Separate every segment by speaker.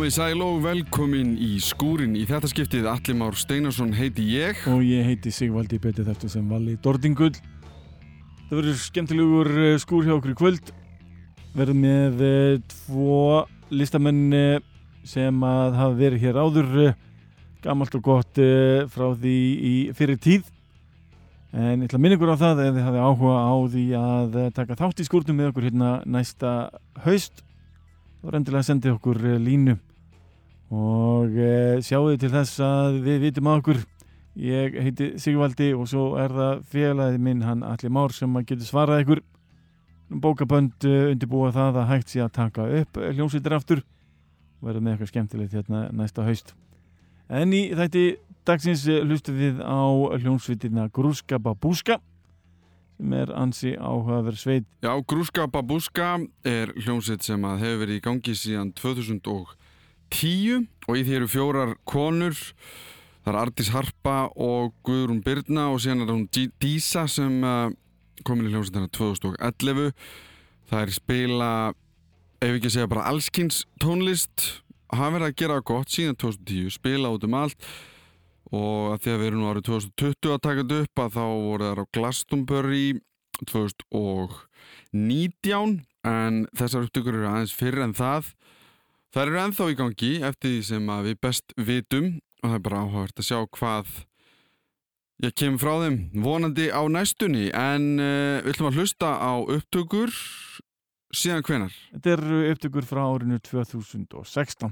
Speaker 1: Komið sæl og velkomin í skúrin. Í þetta skiptið Alli Már Steinarsson heiti ég.
Speaker 2: Og ég heiti Sigvaldi Beti þarftu sem vali Dordingull. Það verður skemmtilegur eh, skúr hjá okkur í kvöld. Verður með eh, tvo listamenn eh, sem að hafa verið hér áður Gammalt og gott frá því í fyrir tíð. En ég ætla að minna ykkur á það ef þið hafið áhuga á því að taka þátt í skúrnum með okkur hérna næsta haust þá endilega að senda okkur línu og e, sjáu til þess að við vitum að okkur. Ég heiti Sigvaldi og svo er það félagið minn hann Alli Már sem getur svarað ykkur. Bókabönd uh, undirbúa það að hægt sé að taka upp hljómsveitir aftur. Og verða með eitthvað skemmtilegt hérna næsta haust. En í þætti dagsins eh, hlustum við á hljómsveitina Grúska Babúska sem er ansi áhugaverð sveit.
Speaker 1: Já, Grúska Babúska er hljómsveit sem að hefur verið í gangi síðan 2010 og í því eru fjórar konur. Það er Artís Harpa og Guðrún Byrna og síðan er hún Dí- Dísa sem uh, komin í hljómsveitina 2011 það er spila ef ekki að segja bara allskins tónlist. Hafa verið að gera gott síðan 2010 spila út um allt. Og að því að við erum árið 2020 að taka þetta upp að þá voru þær á Glastonbury 2019 en þessar upptökur eru aðeins fyrir en það þær eru ennþá í gangi eftir því sem við best vitum og það er bara áhugavert að sjá hvað ég kemur frá þeim vonandi á næstunni. En uh, við ætlum að hlusta á upptökur. Síðan hvenar
Speaker 2: Þetta eru upptökur frá árinu 2016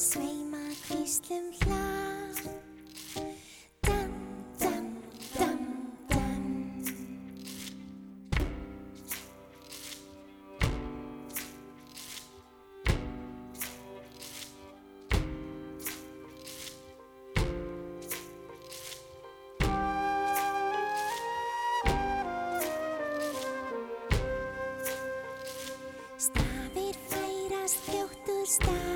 Speaker 3: sveima hvíslum hlað. Dam, dam, dam, dam Stafir færast fljóttur stað.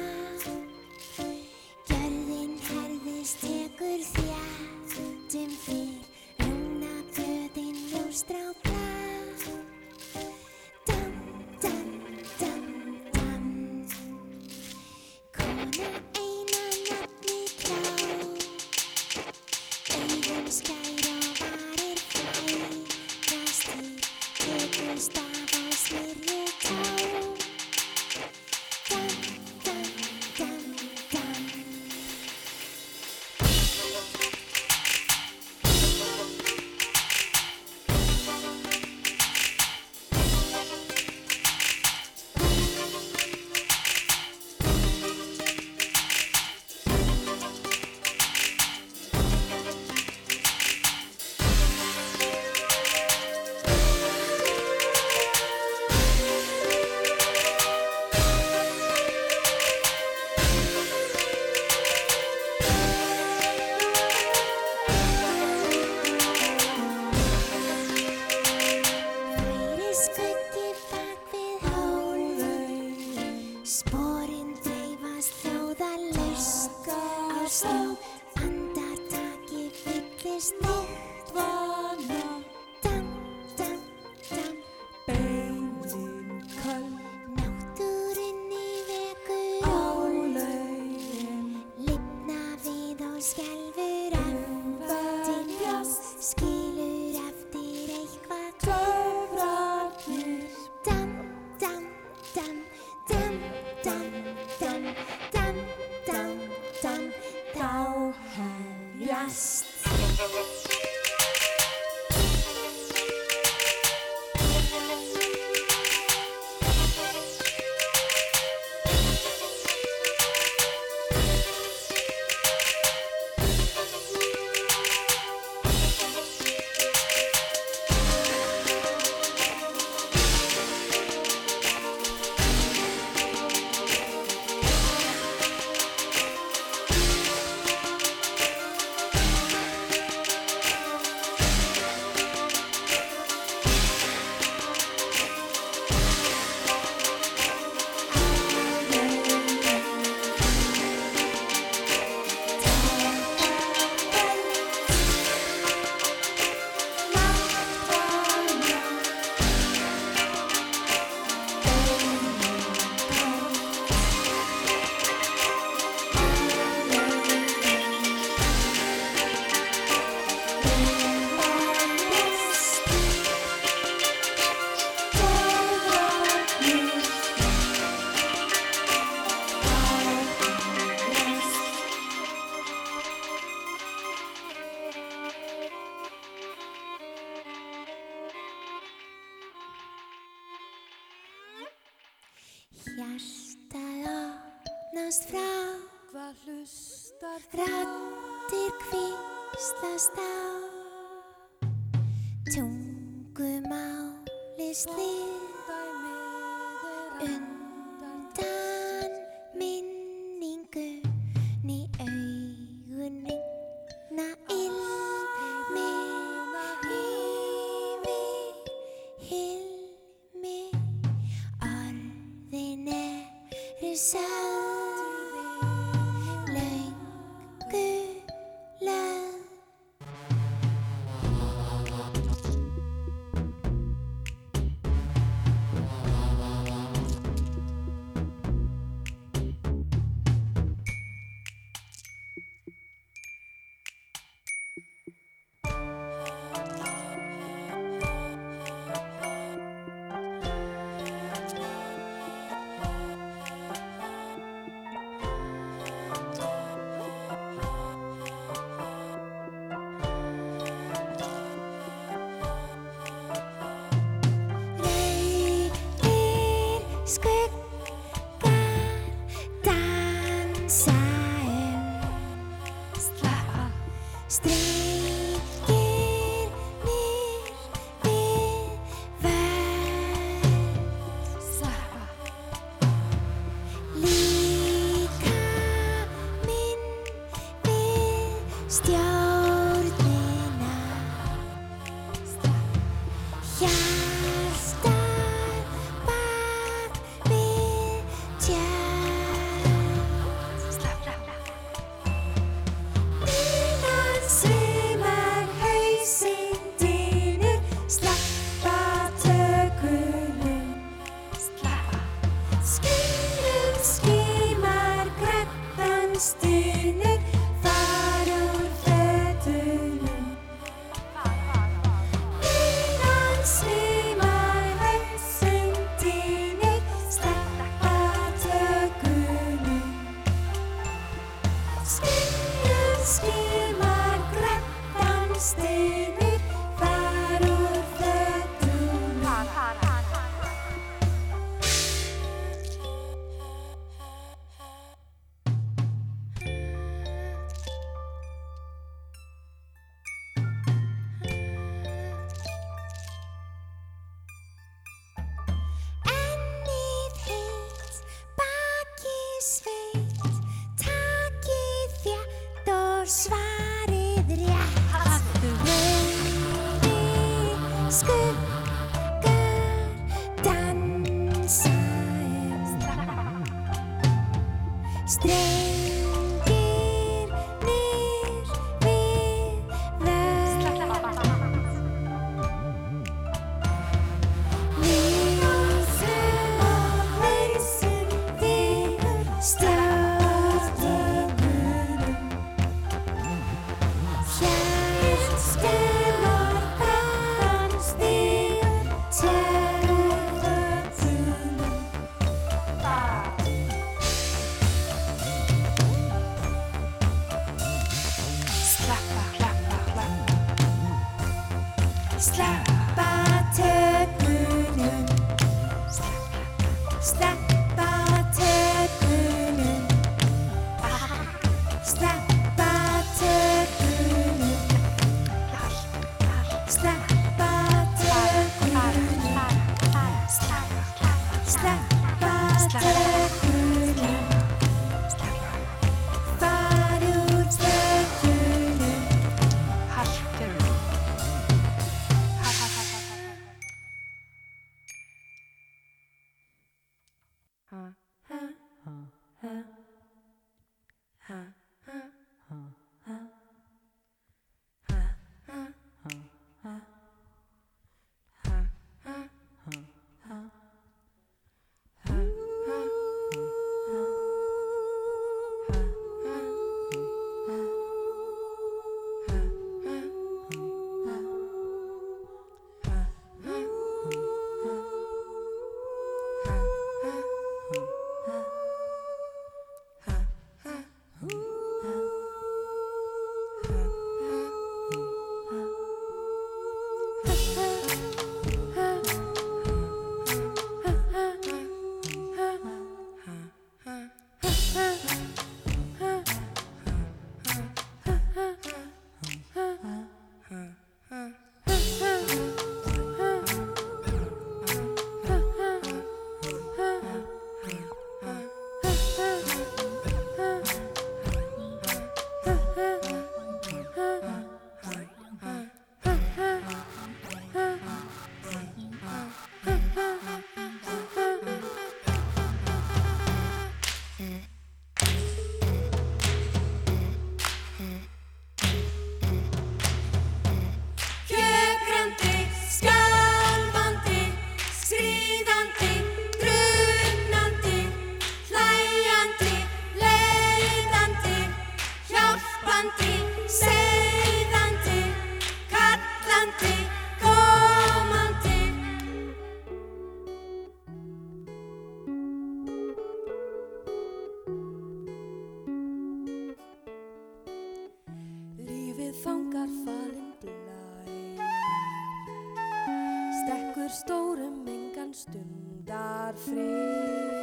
Speaker 4: sofrer.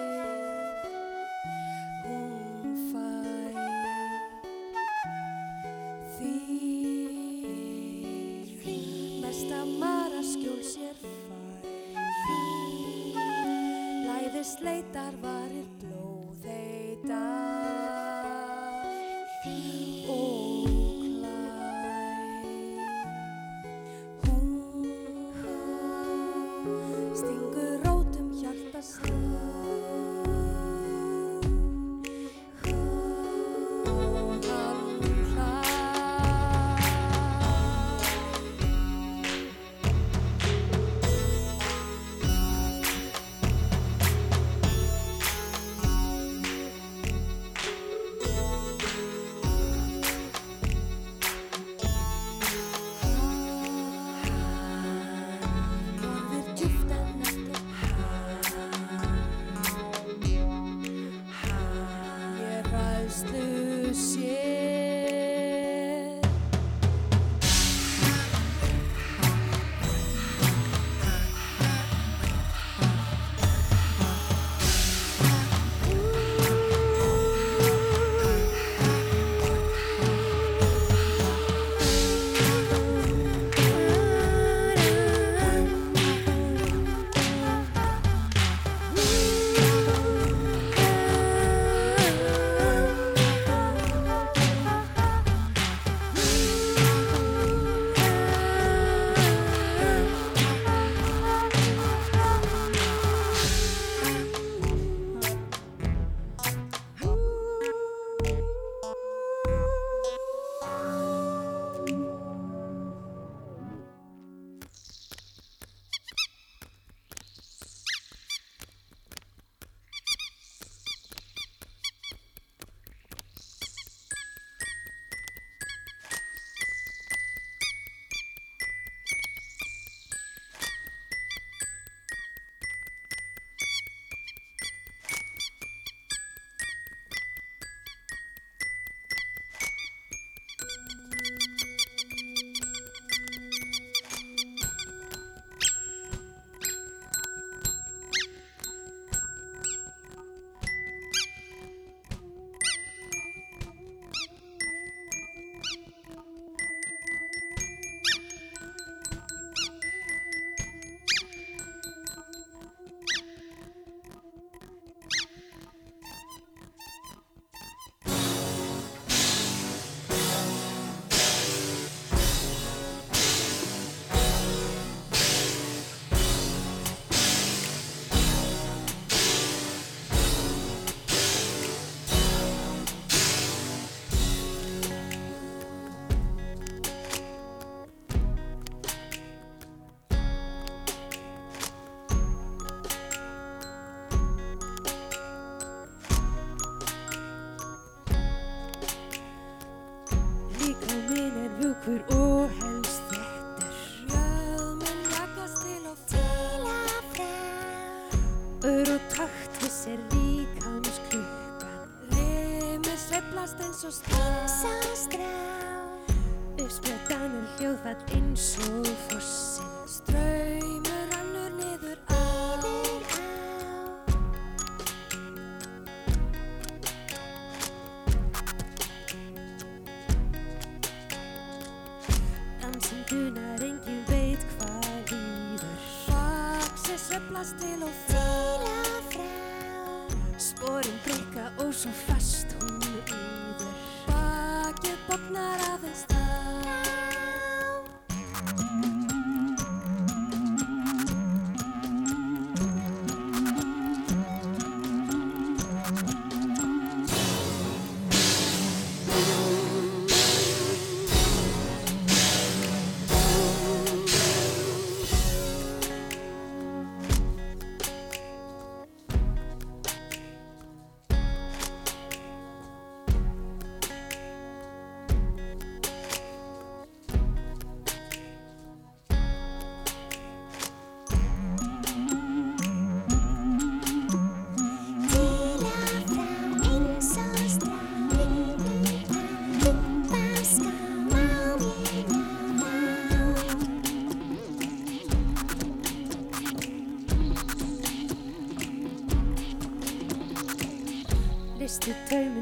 Speaker 4: so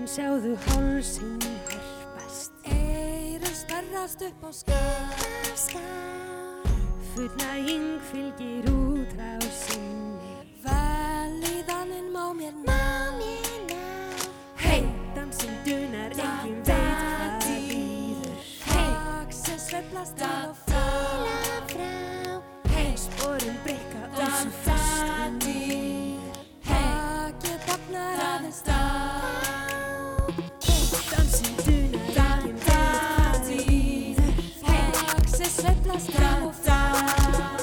Speaker 4: sjáðu hálsinn herpast.
Speaker 3: Eirinn sperrast upp á skar.
Speaker 4: Fullnæging fylgir
Speaker 5: útrásinn. ta.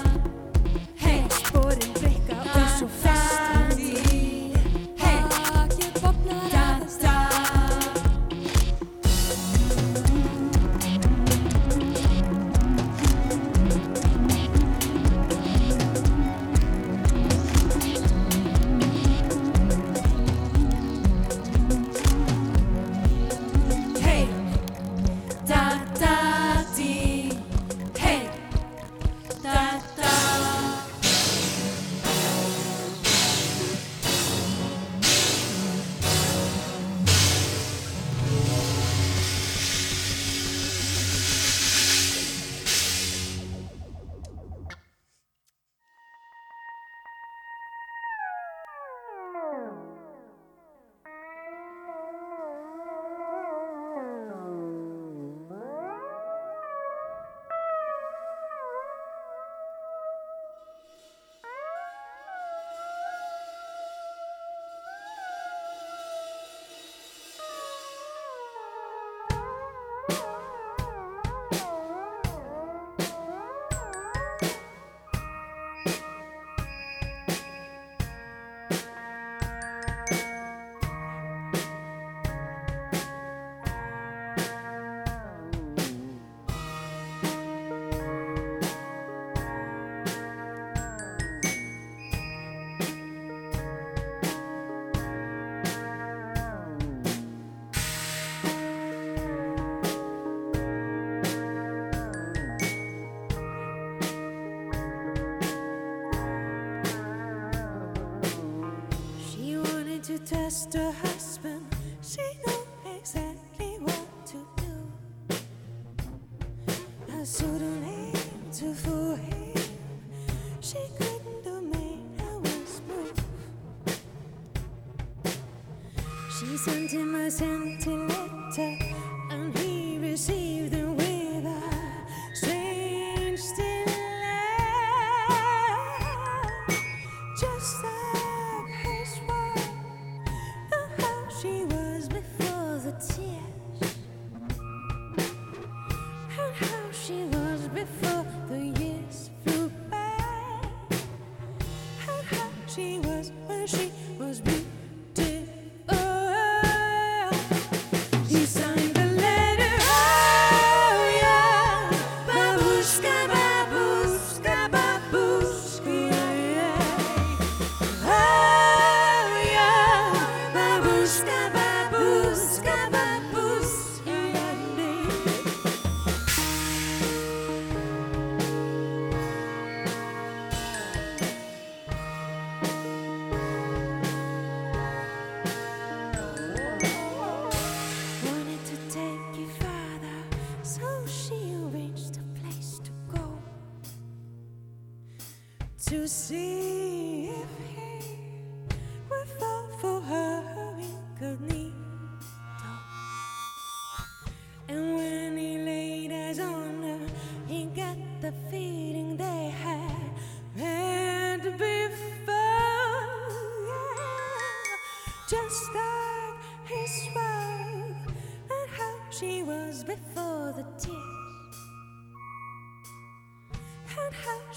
Speaker 5: sentiments, sentimental.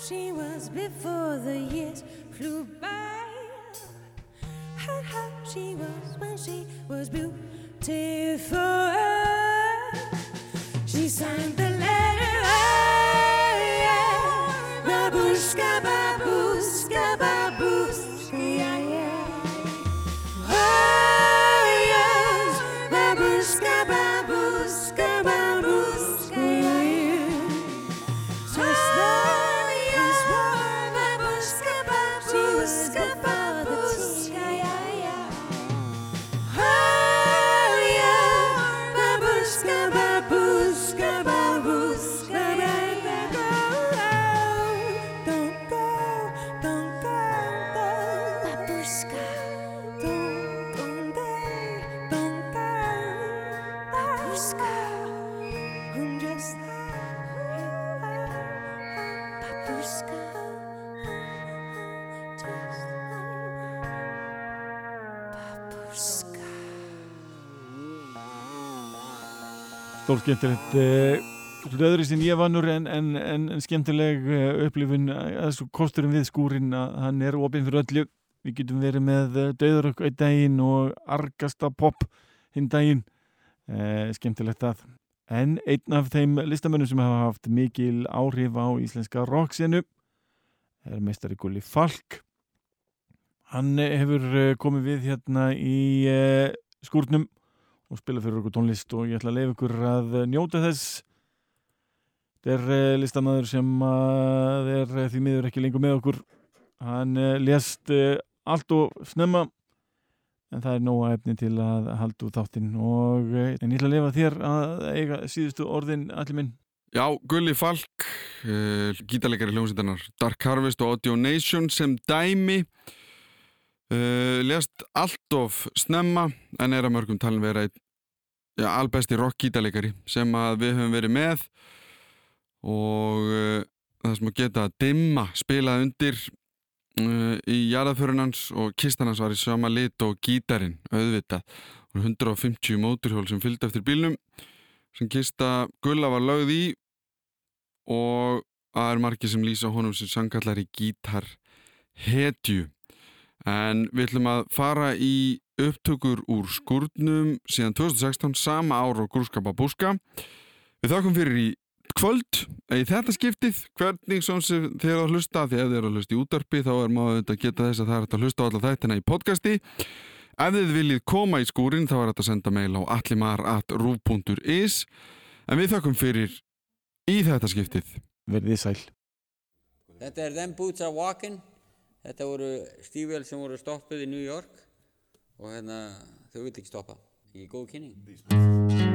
Speaker 5: she was before the years flew by. How she was when she was beautiful. She sang the
Speaker 2: stór skemmtilegt uh, öðru sem ég vannur en, en, en, en skemmtileg uh, upplifun að kosturum við skúrin að hann er opinn fyrir öllu. Við getum verið með döðurökk einn daginn og argasta pop hinn daginn. Uh, skemmtilegt að en einn af þeim listamönnum sem hafa haft mikil áhrif á íslenska rocksinu er meistari Gulli Falk. Hann hefur komið við hérna í skúrnum og spila fyrir okkur tónlist og ég ætla að leiða ykkur að njóta þess. Þetta er eh, listamæður sem er eh, því miður ekki lengur með okkur. Hann eh, lést allt og snemma en það er nóga efni til að halda út þáttinn. Og en ég ætla að leiða þér að eiga síðustu orðin allir minn.
Speaker 1: Já, Gulli Falk uh, gítarleikari hljómsveitanar Dark Harvest og Audio Nation sem dæmi Uh, lest allt of snemma en er að mörgum talin vera ja, albesti rock-gítalegari sem að við höfum verið með. Og uh, það sem að geta að dimma spilað undir uh, í jarðaförunans og kistanans var í sama lit og gítarin auðvitað. Og 150 móturhjól sem fylgdi eftir bílnum sem kista gulla var lögð í og það er margir sem lýsa honum sem sangallar í gítar hetju En við ætlum að fara í upptökur úr skurnum síðan 2016, sama ár og grúskapa búska. Við þakkum fyrir í kvöld, í þetta skiptið, hvernig sem þið eru að hlusta, því ef þið eru að hlusta í útarpi þá er maður að geta þess að það er að hlusta á alla þættina í podcasti. Ef þið viljið koma í skúrin þá er þetta að senda mail á allimar.ruf.is en við þakkum fyrir í þetta skiptið.
Speaker 2: Verðið sæl.
Speaker 6: Þetta voru stífjöl sem voru stoppuð í New York og hérna þau vildi ekki stoppa. Í góð kynning.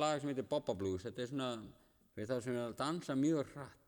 Speaker 7: Lag
Speaker 6: sem heitir Bobba Blues. Þetta er svona, við þá sem er að dansa mjög hratt.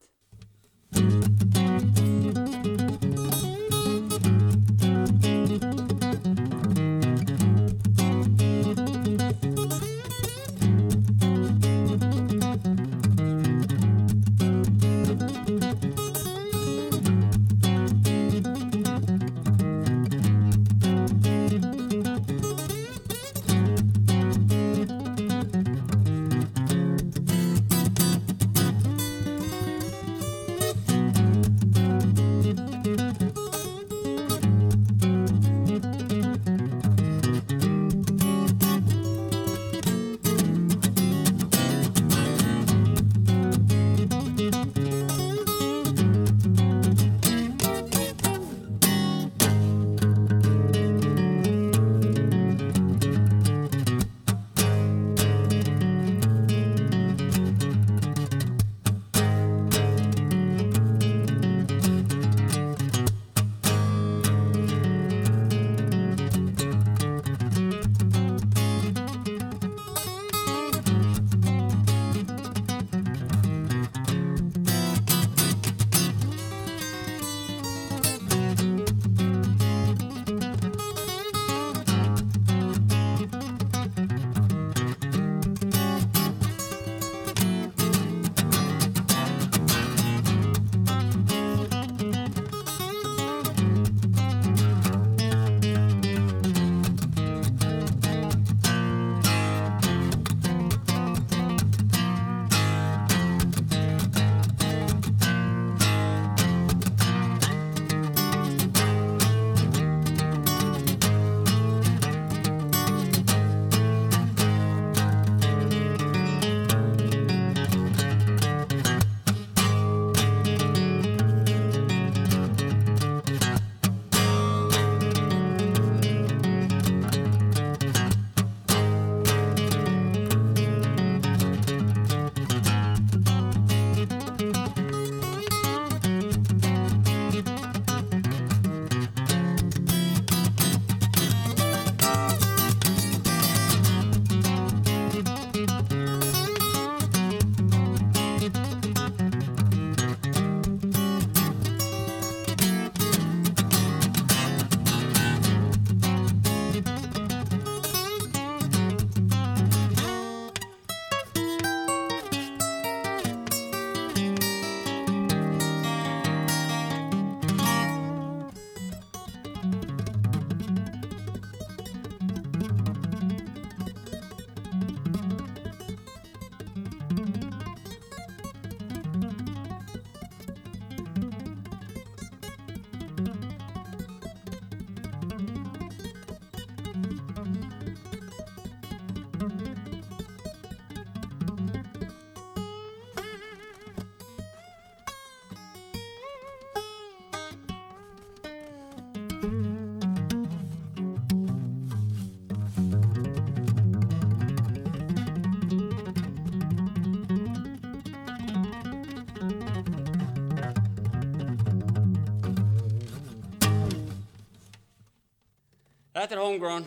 Speaker 6: Þetta er homegrown.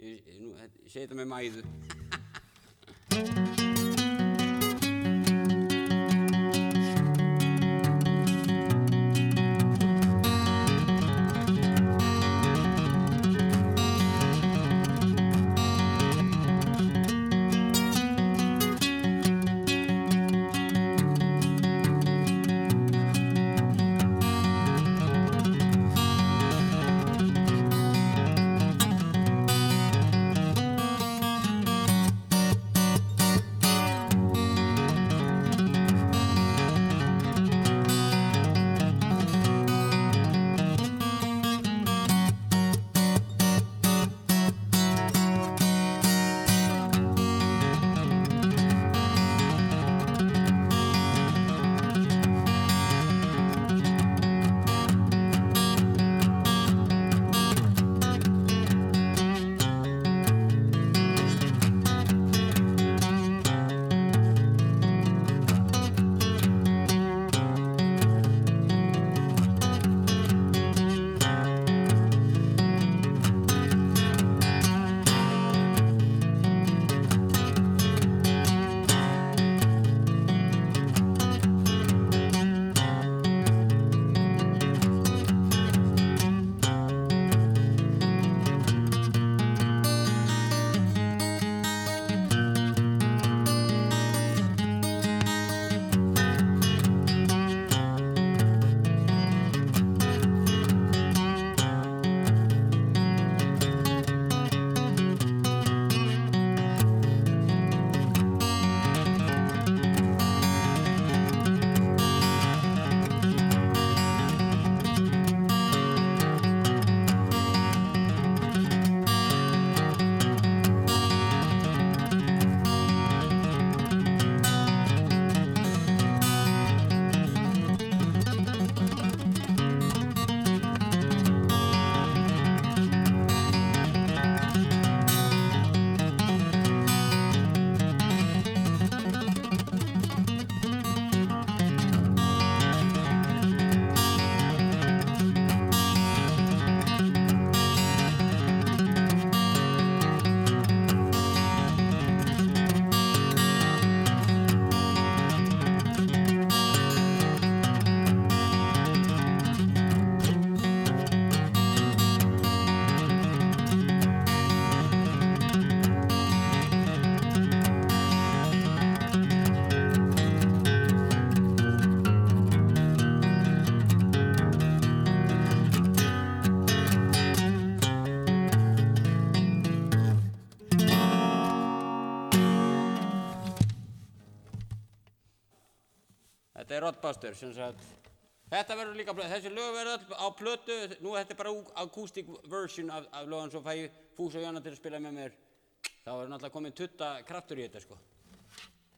Speaker 6: Ég, ég, ég segi þetta með mæðu. Þetta er Rottbuster, sem sagt. Þetta verður líka, þessi lög verður öll á plötu, nú þetta er bara acoustic version af, af lögum, svo fæ ég Fús og Jóna til að spila með mér. Þá er náttúrulega komin tutta kraftur í þetta, sko.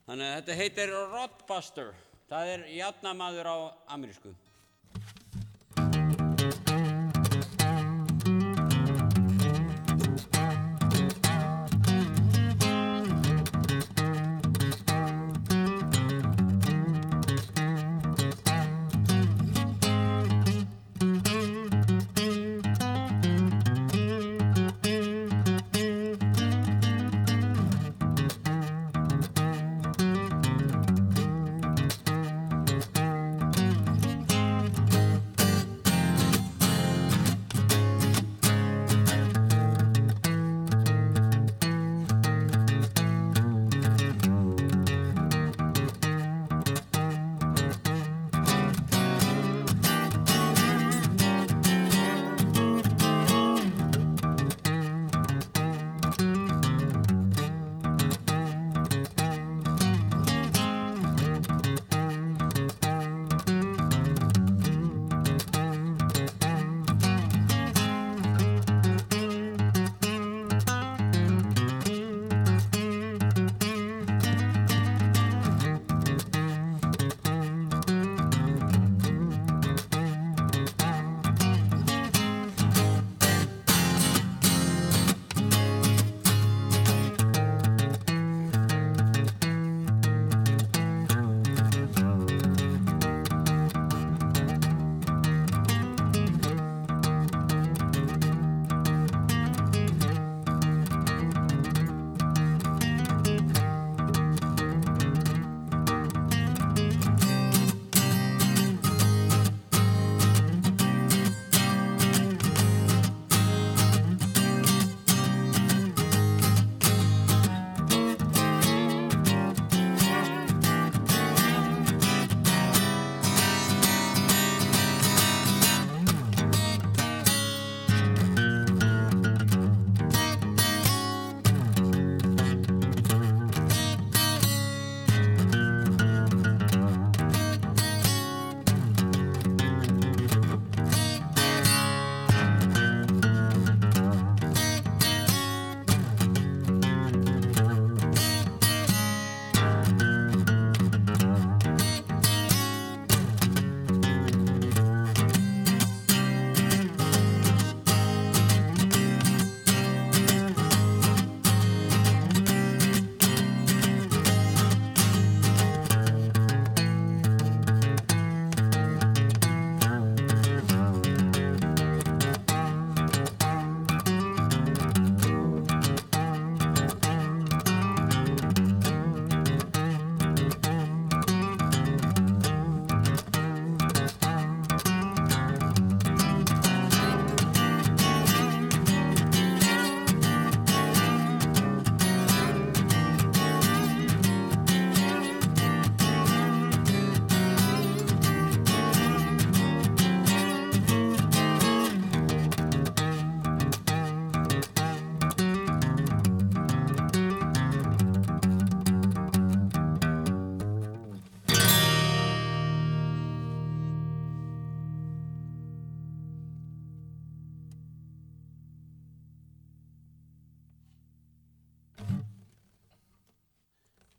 Speaker 6: Þannig að þetta heitir Rottbuster. Það er játnamaður á amerísku.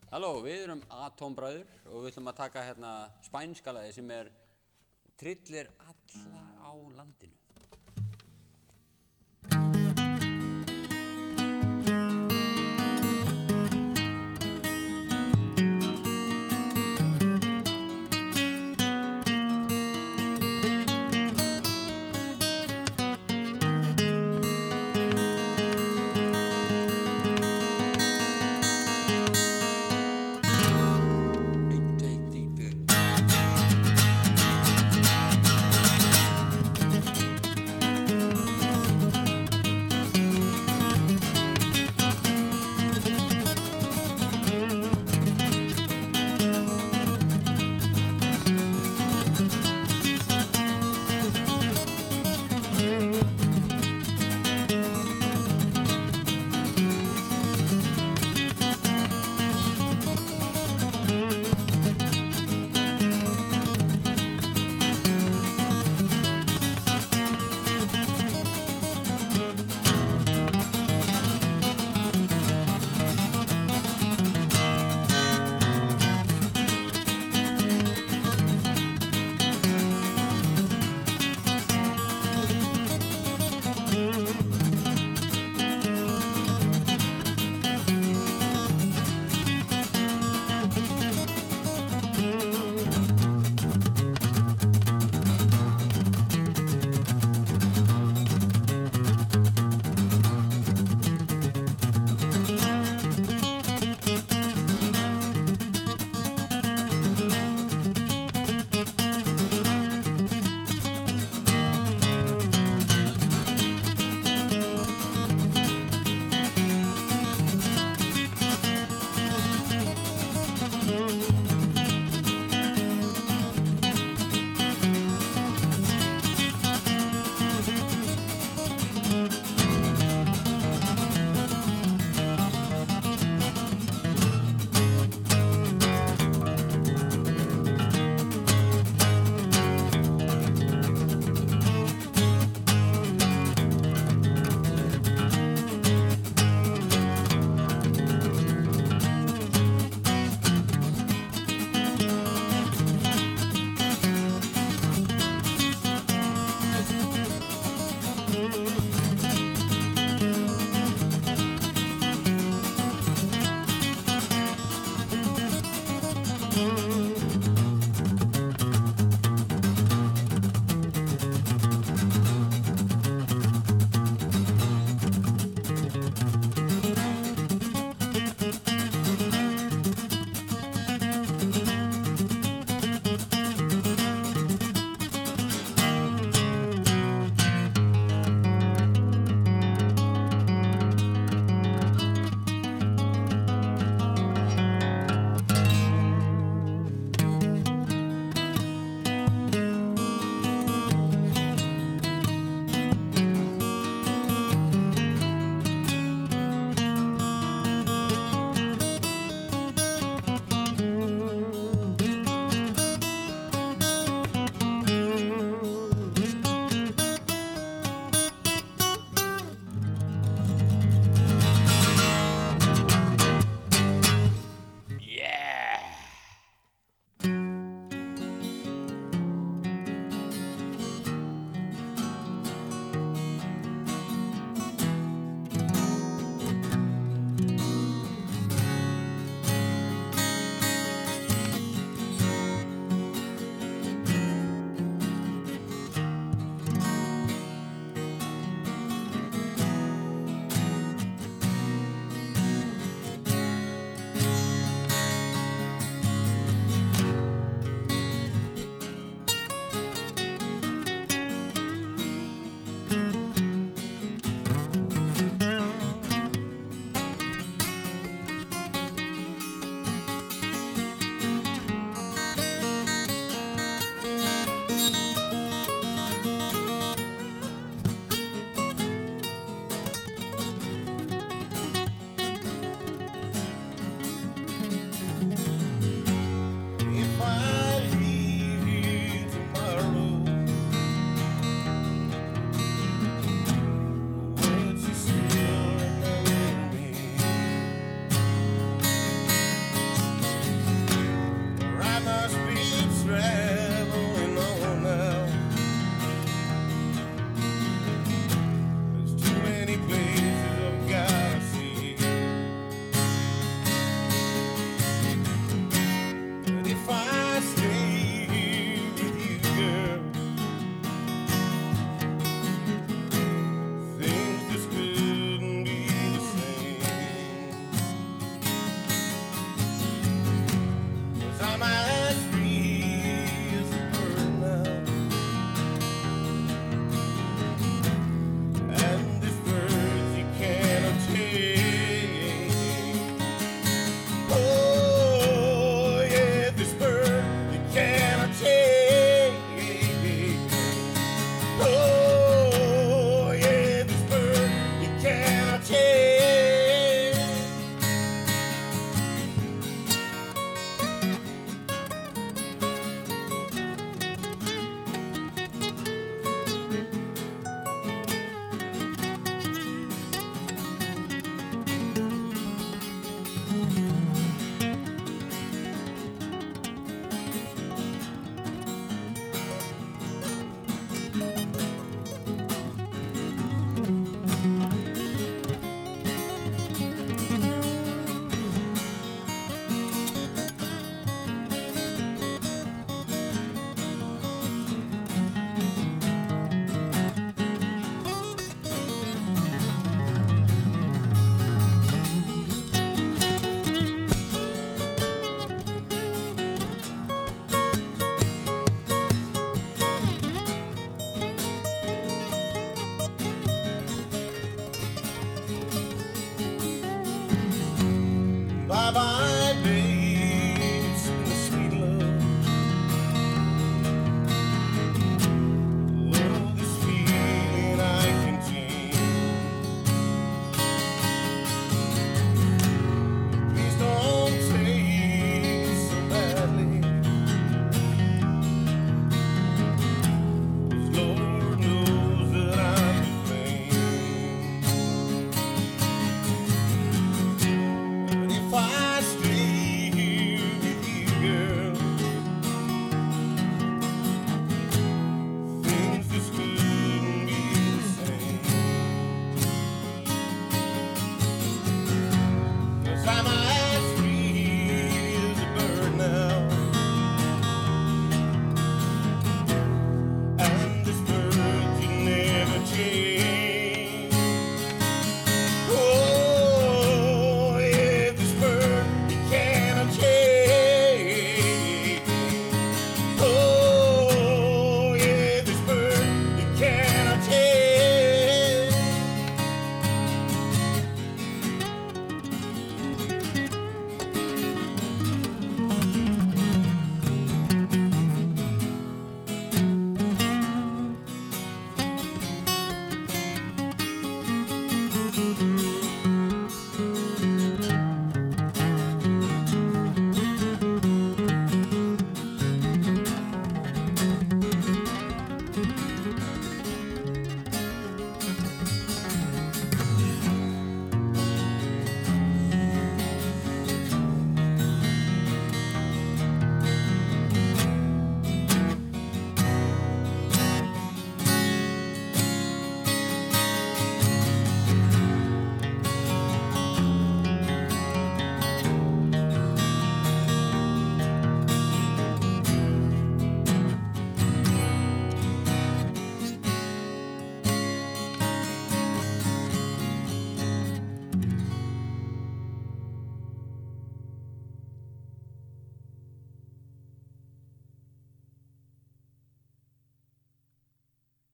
Speaker 6: Halló, við erum Atombræður og við ætlum að taka hérna spænska lagi sem er Trillir alla á landinu.